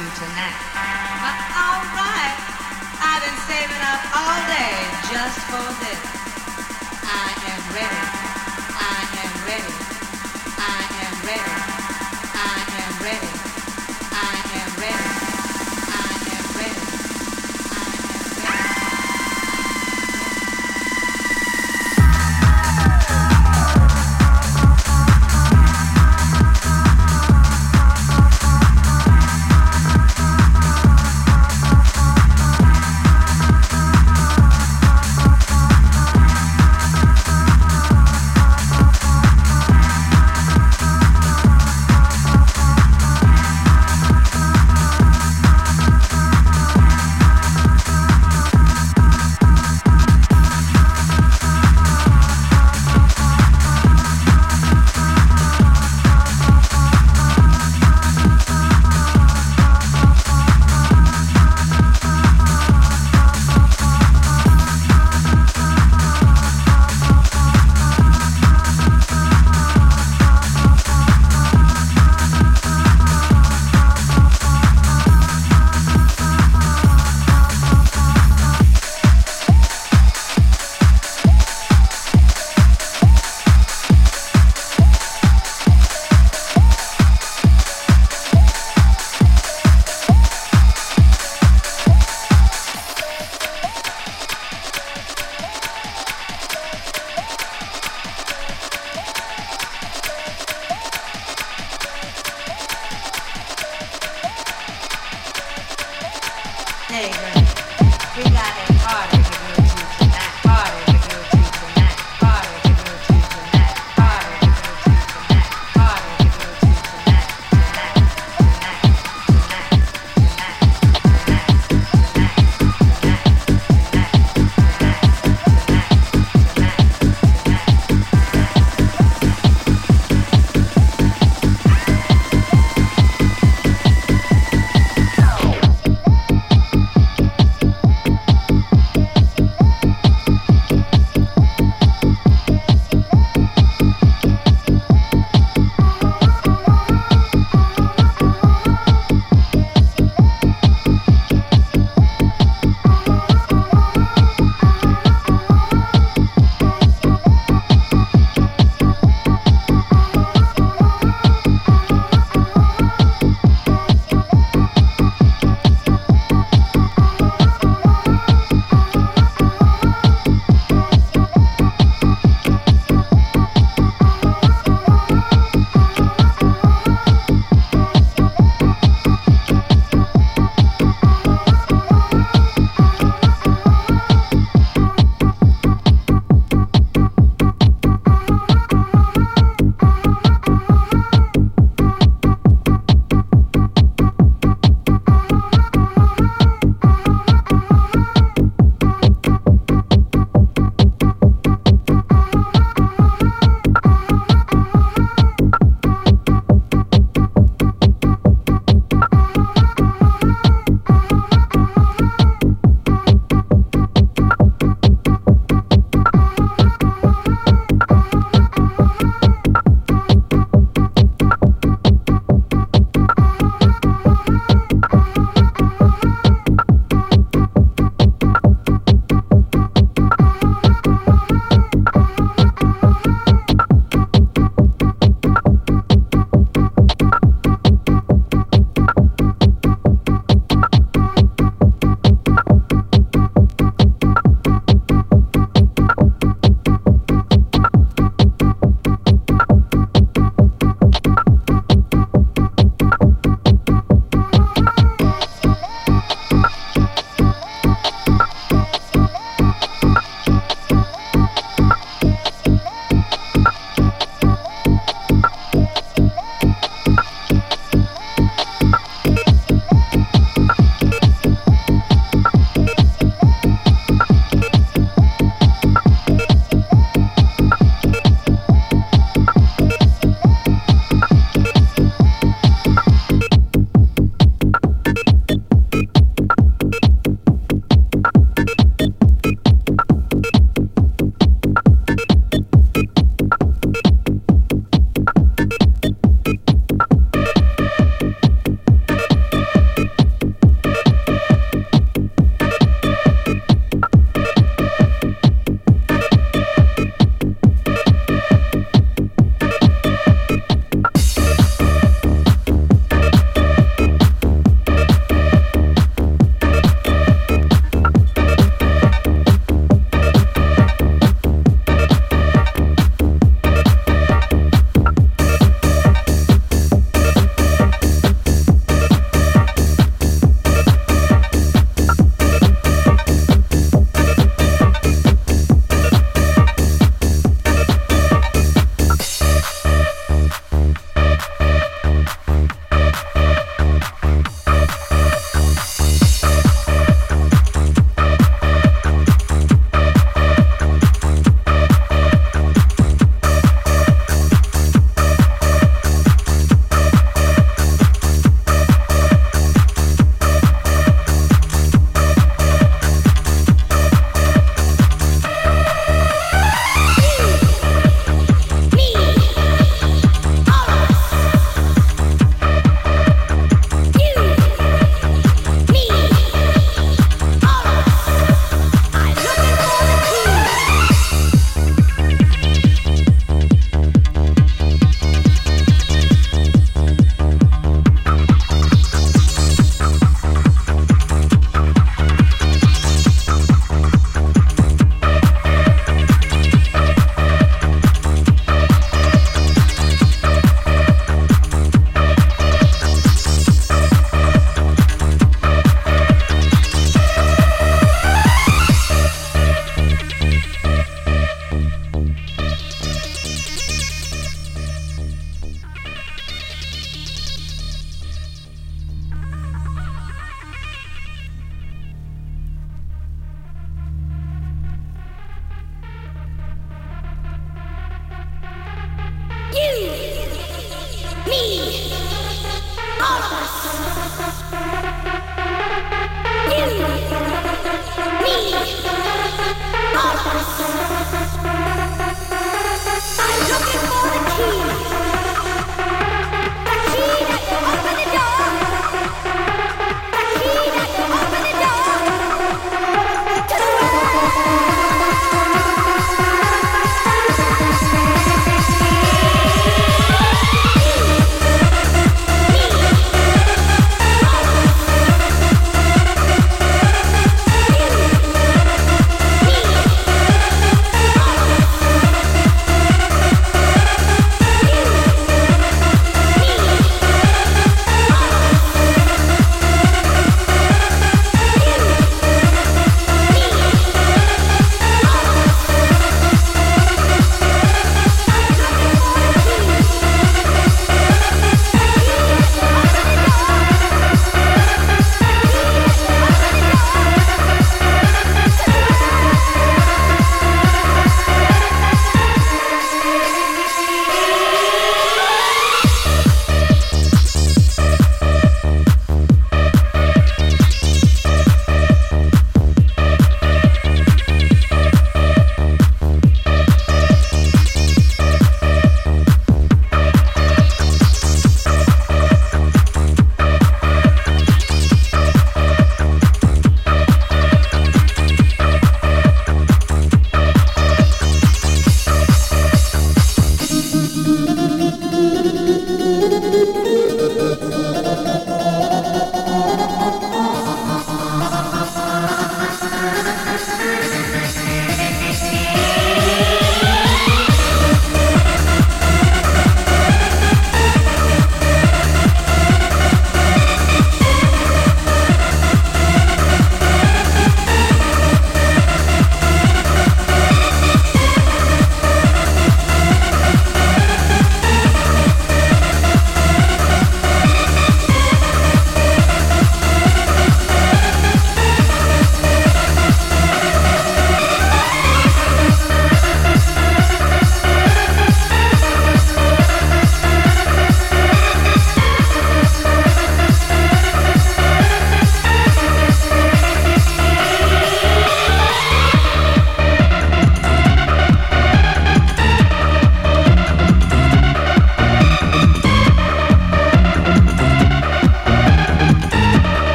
you to next.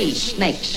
three snakes.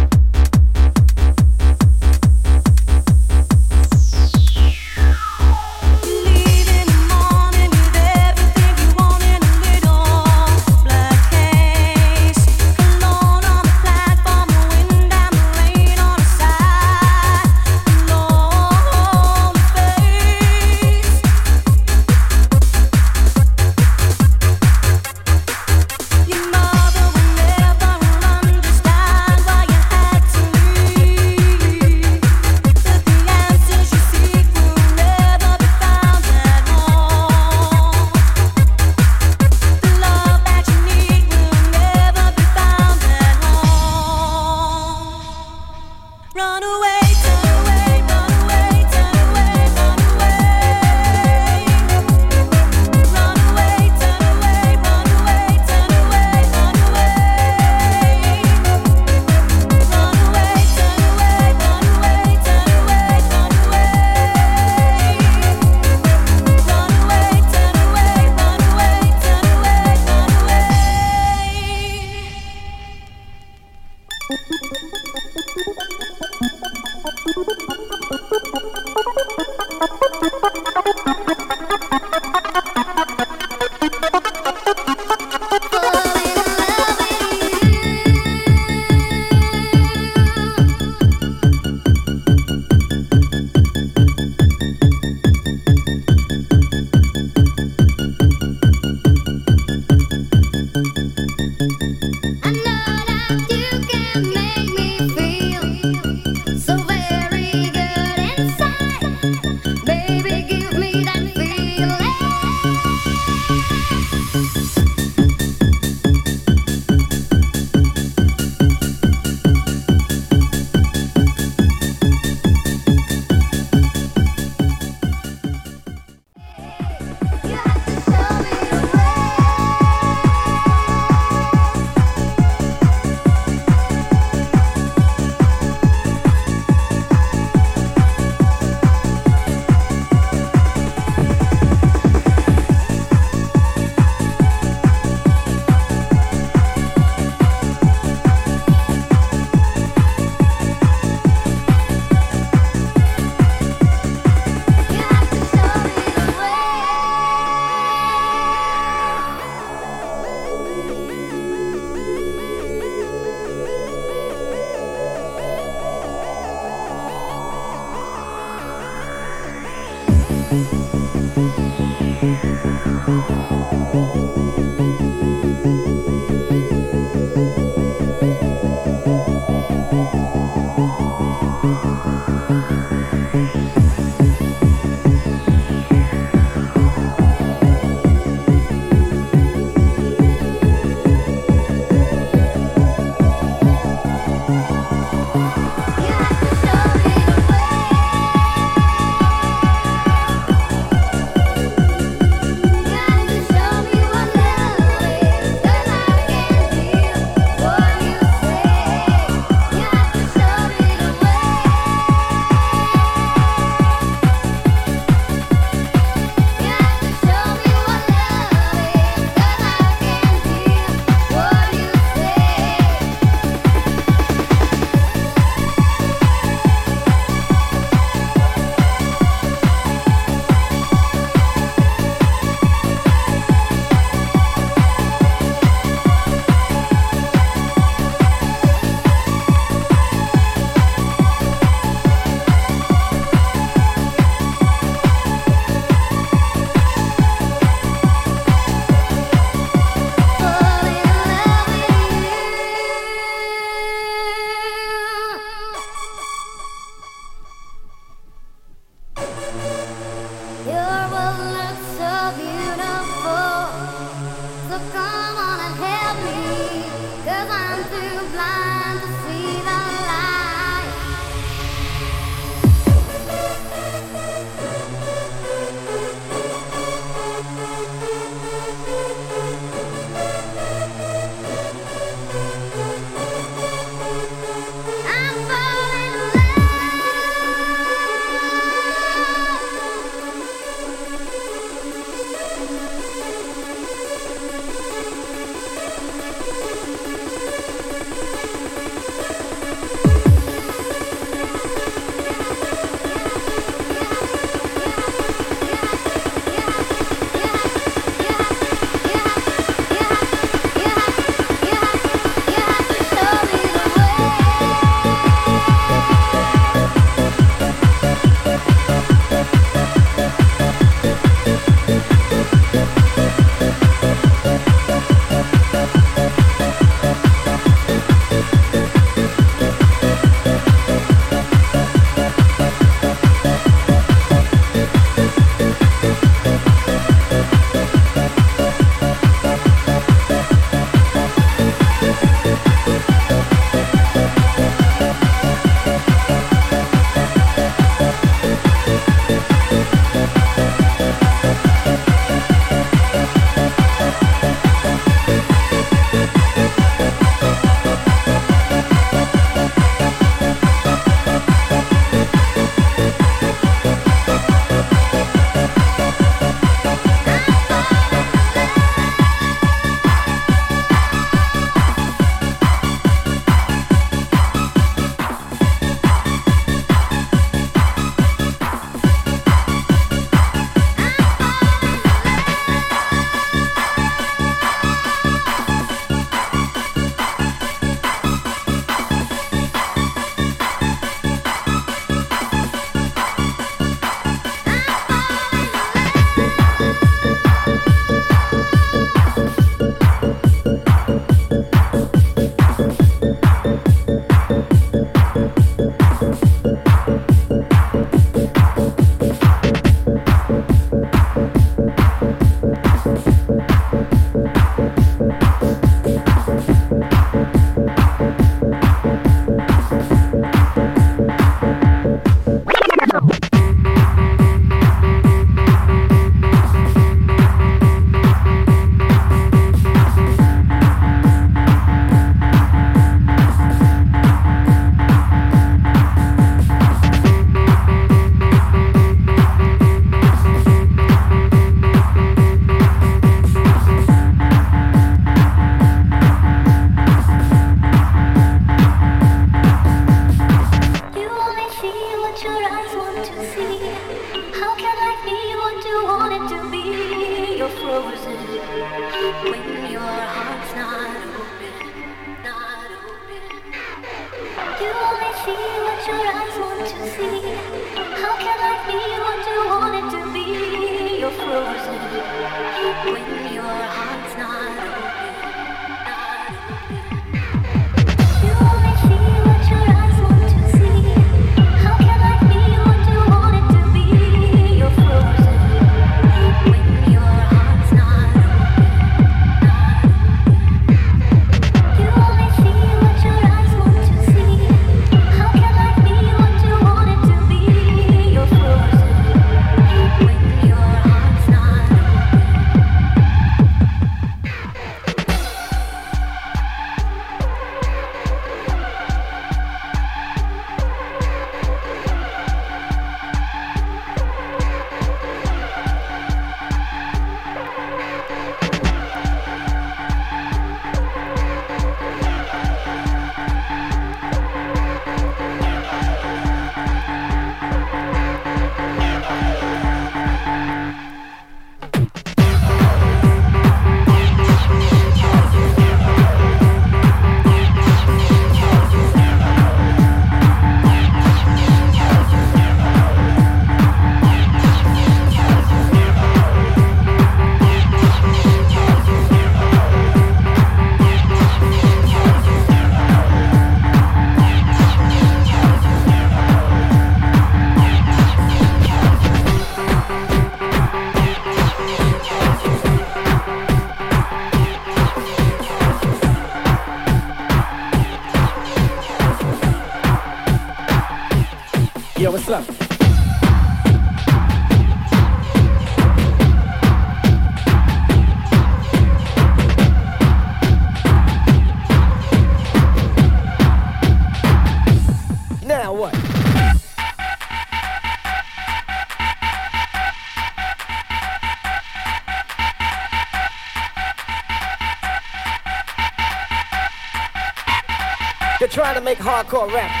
make hardcore rap.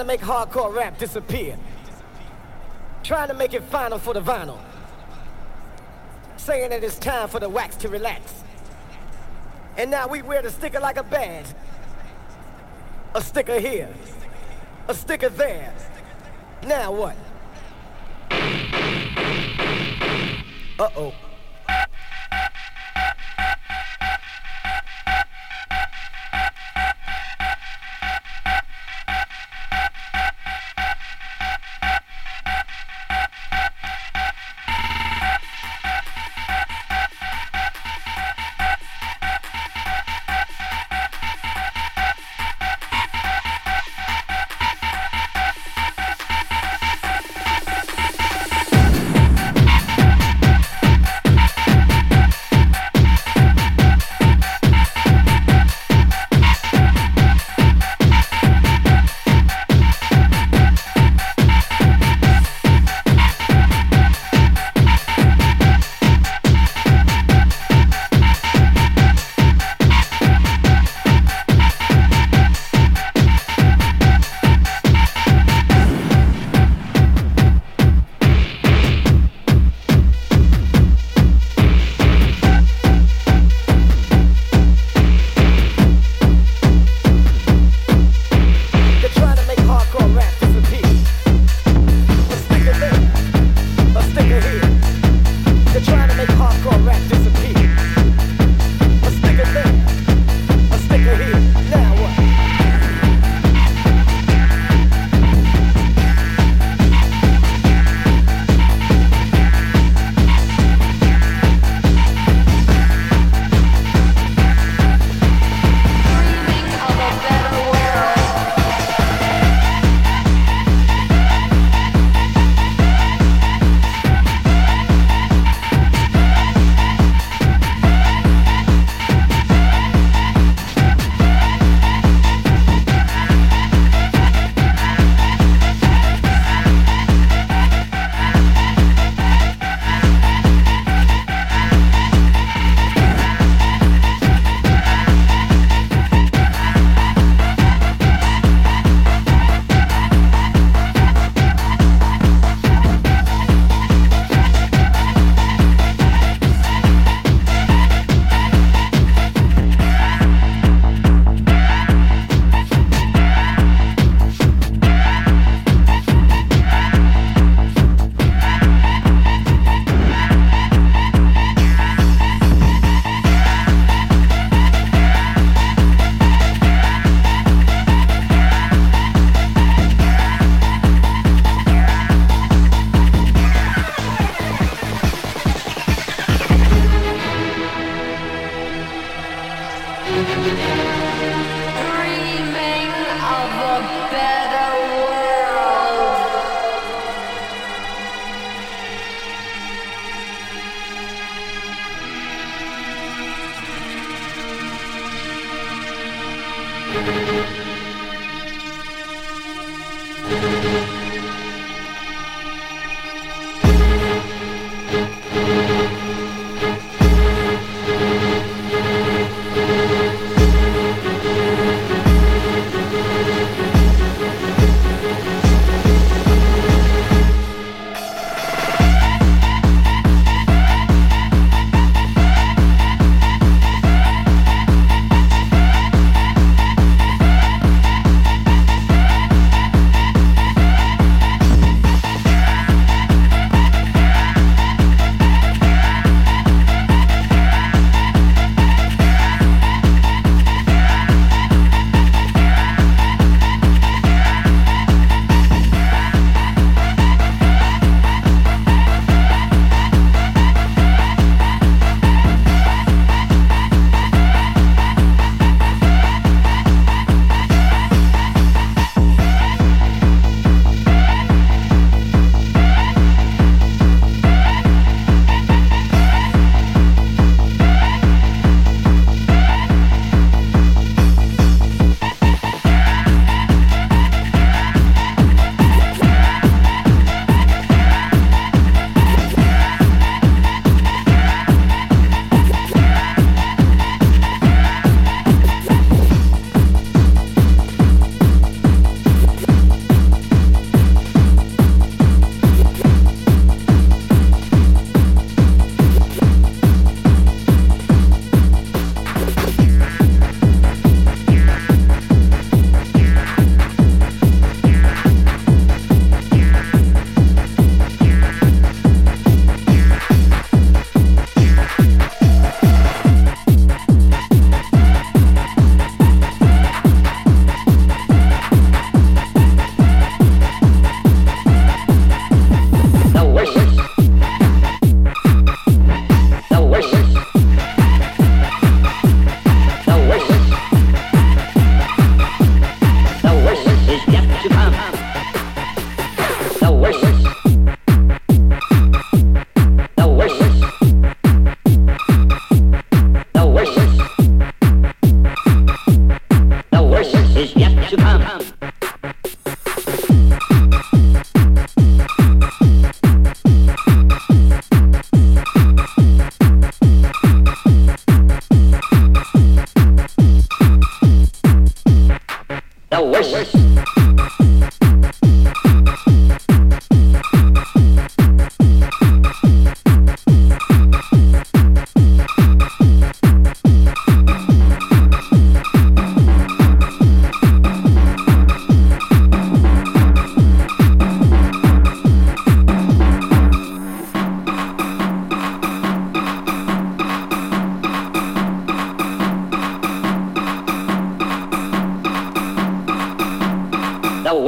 to make hardcore rap disappear. Trying to make it final for the vinyl. Saying that it's time for the wax to relax. And now we wear the sticker like a badge. A sticker here. A sticker there. Now what?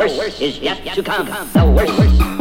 worst is yet to come. The worst.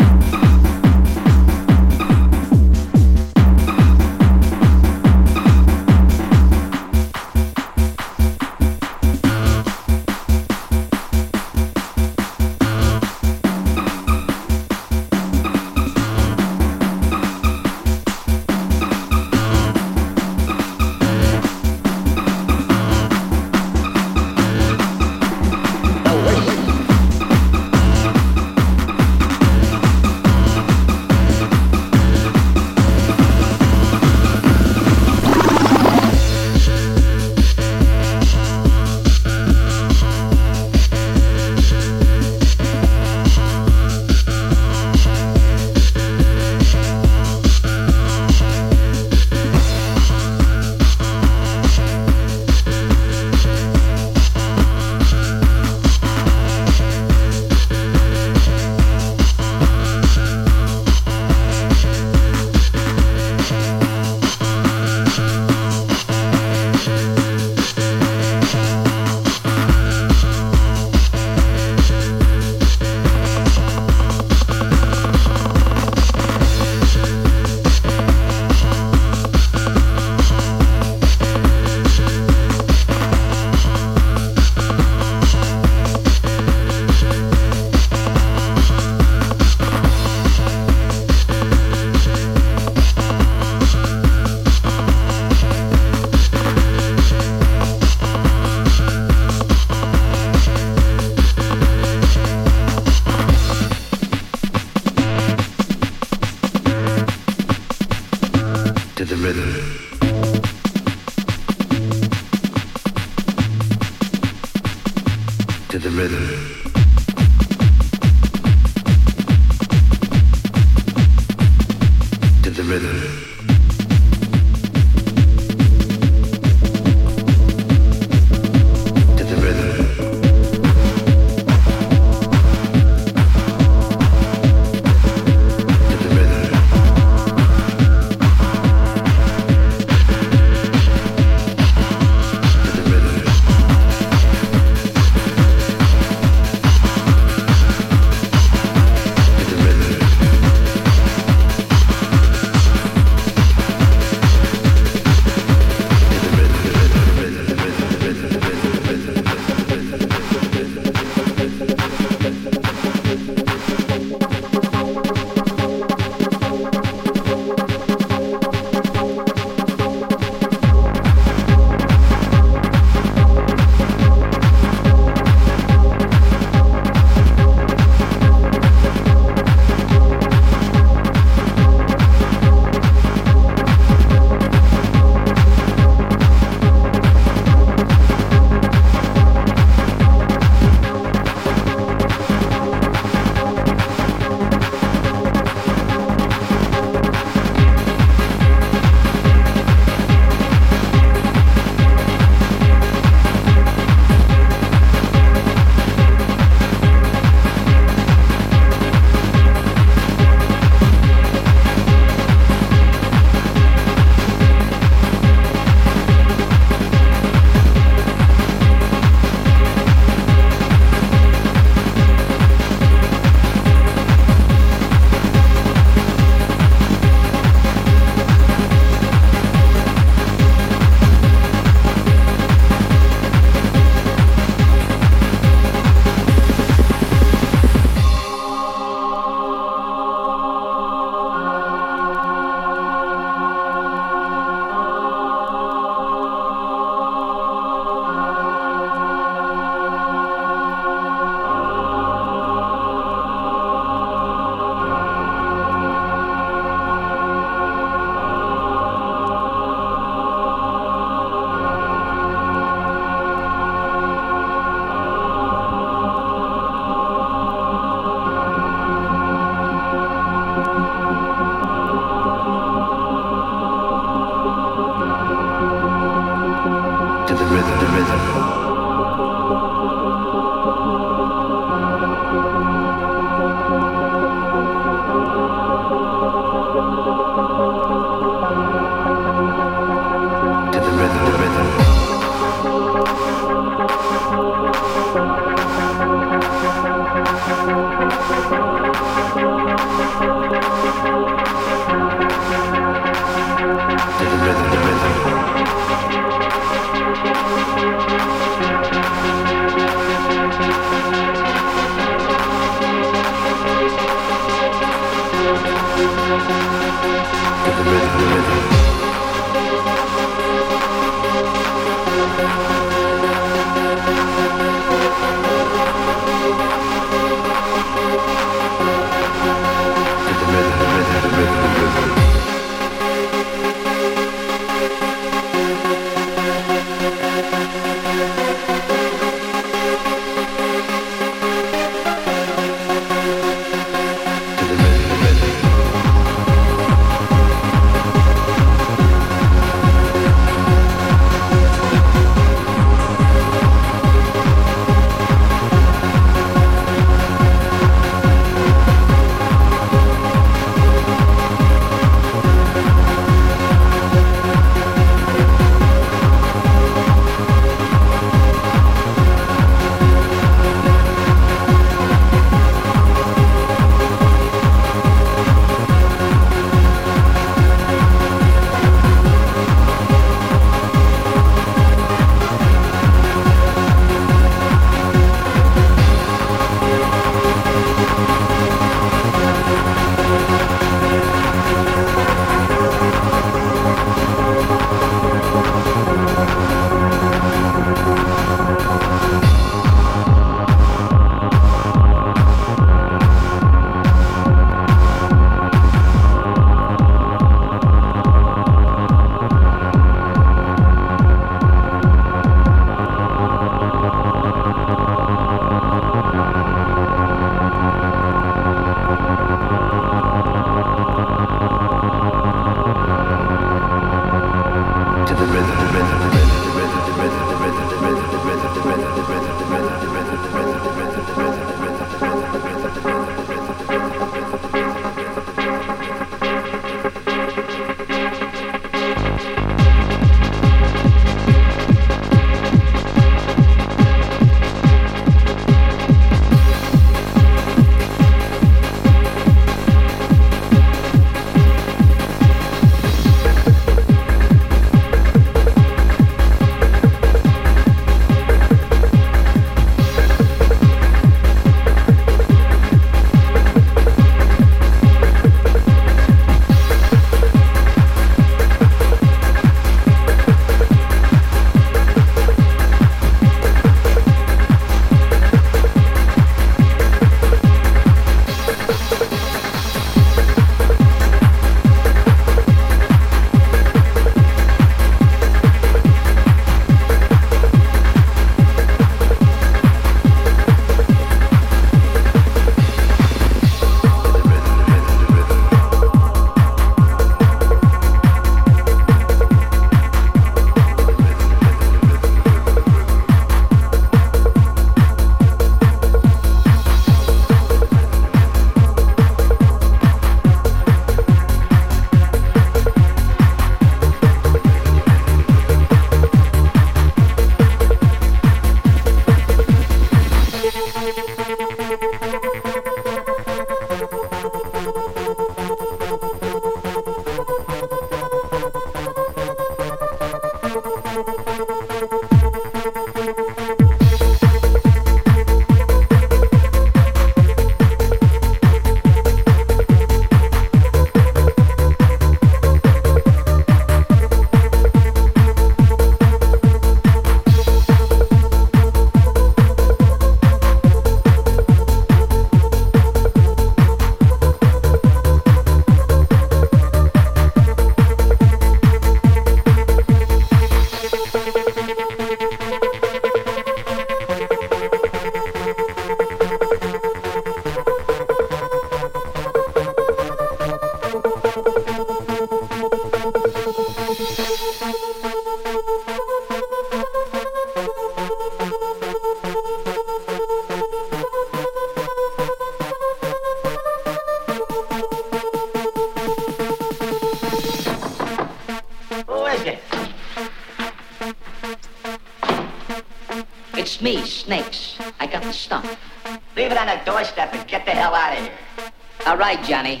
Johnny.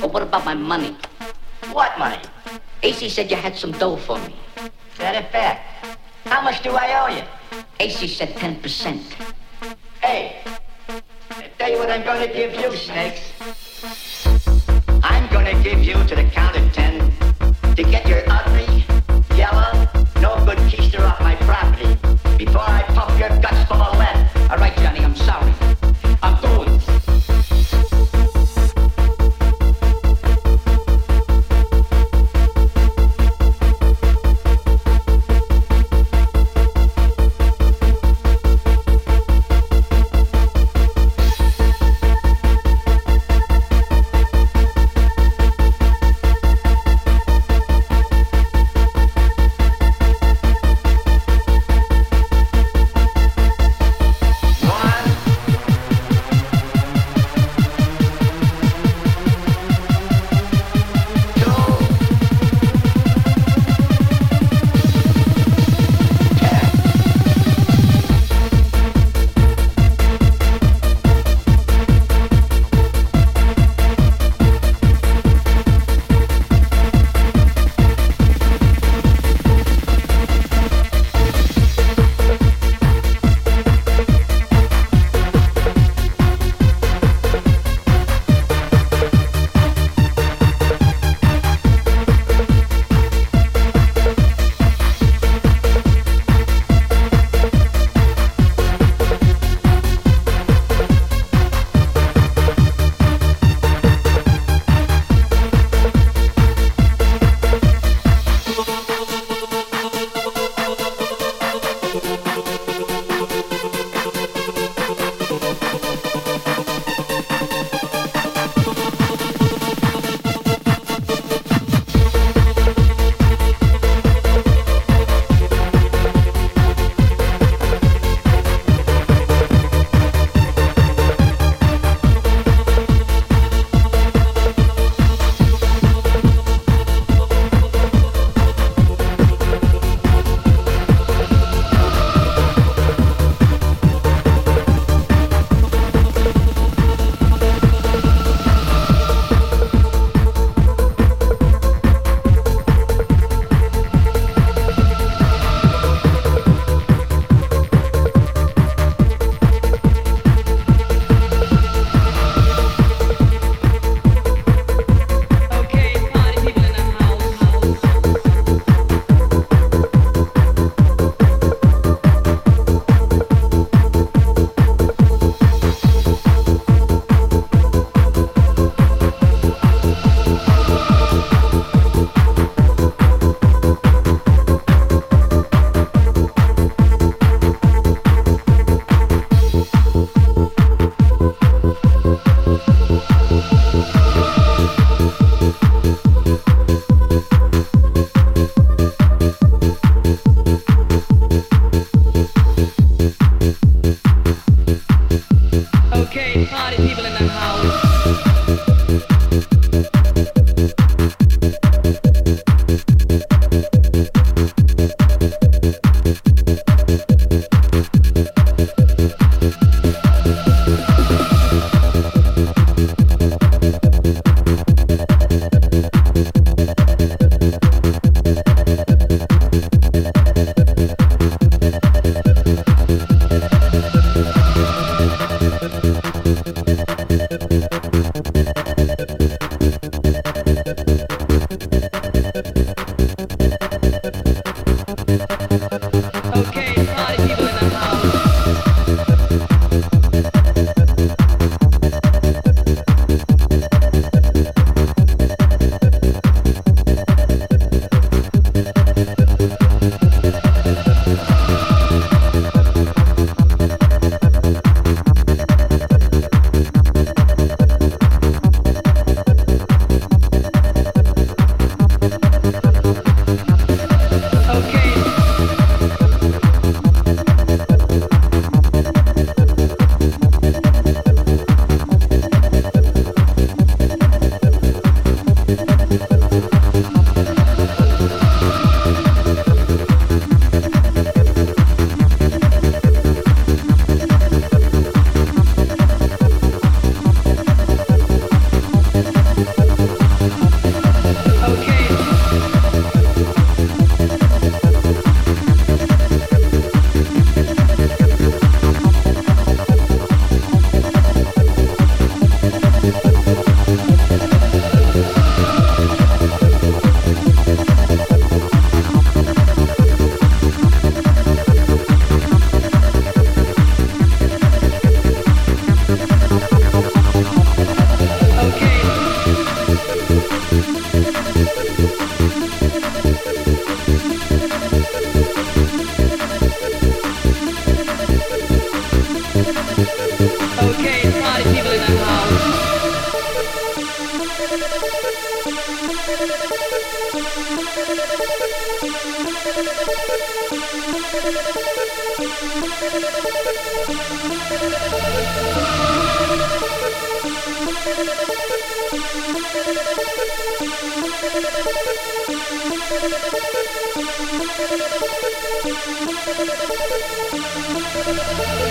But what about my money? What money? AC said you had some dough for me.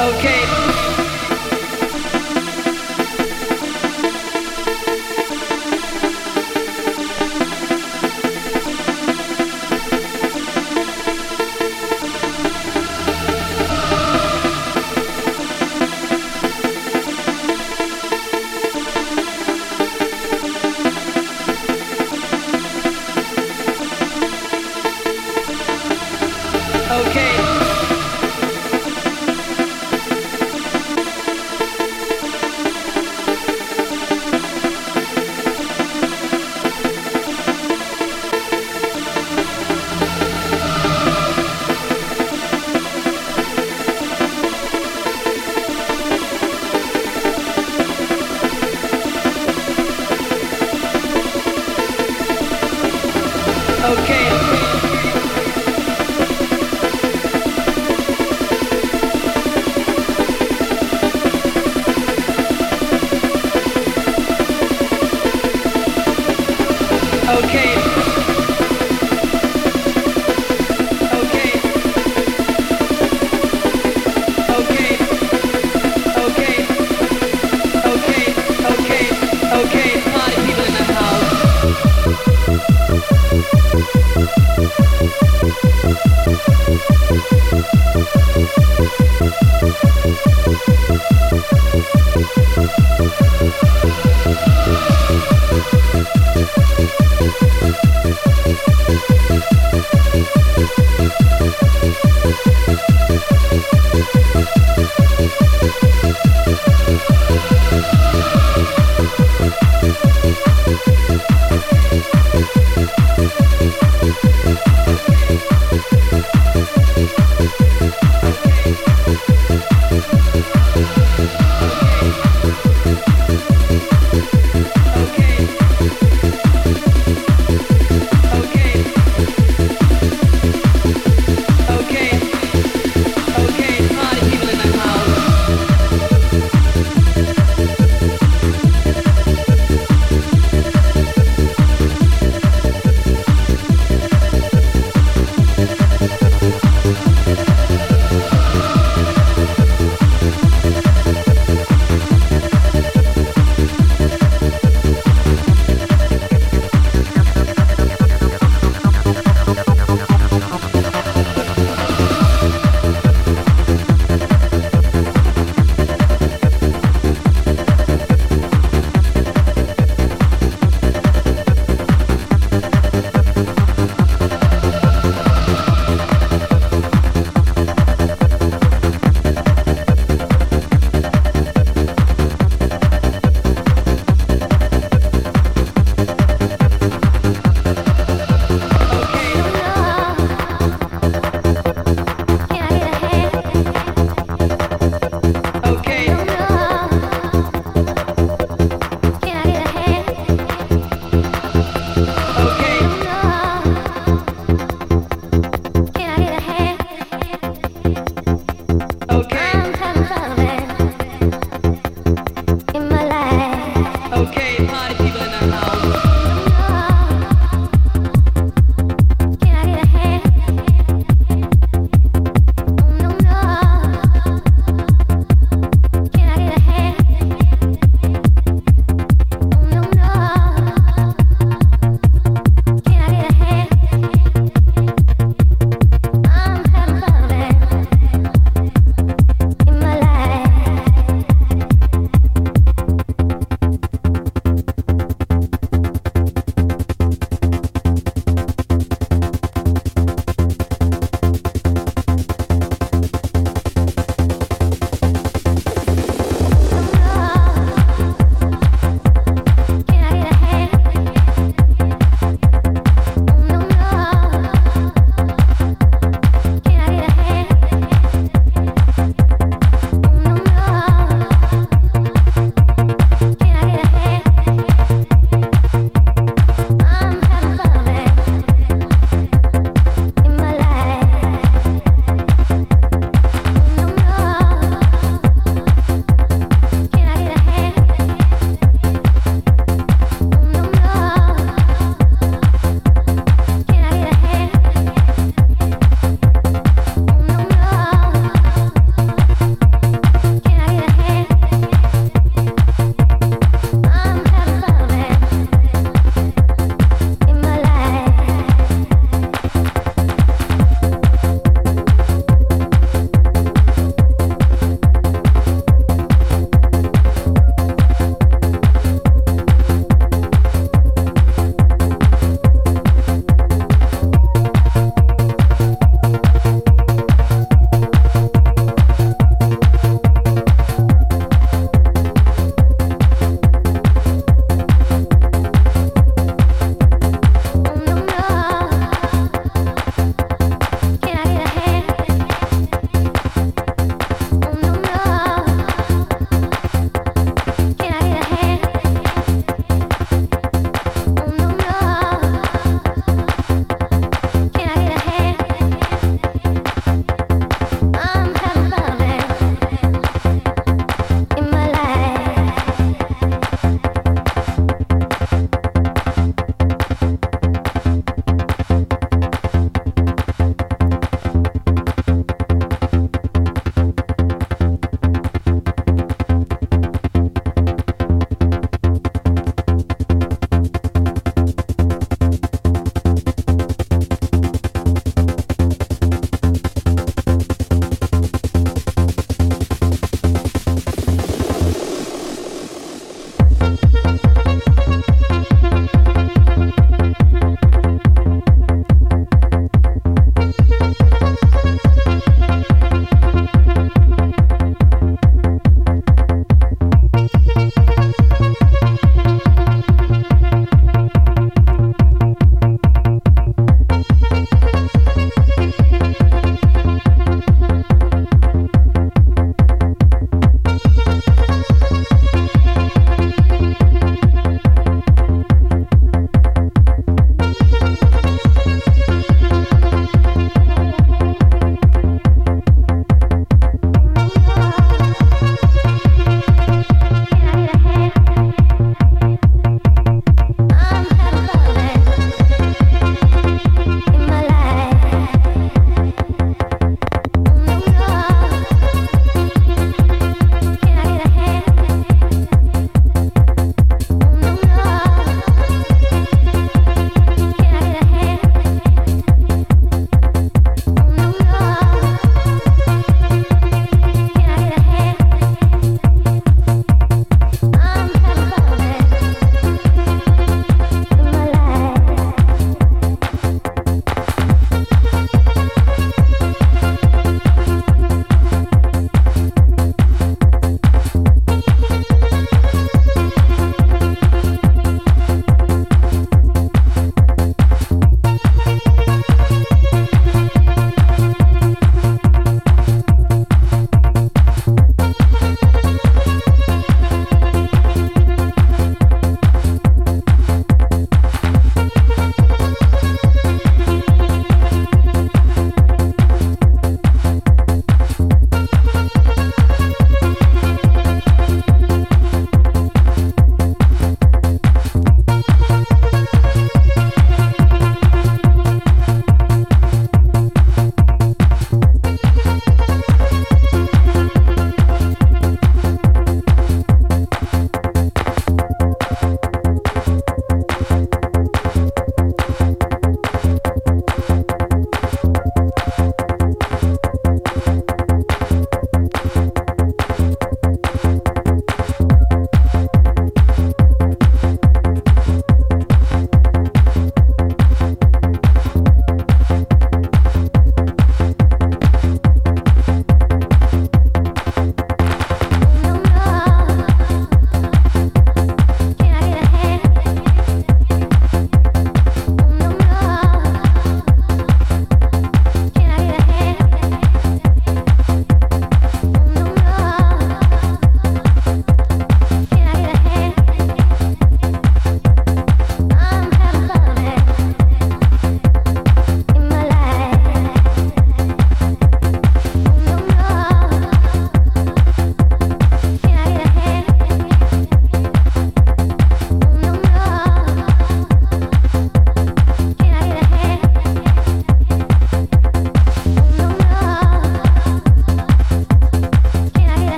Okay. Okay.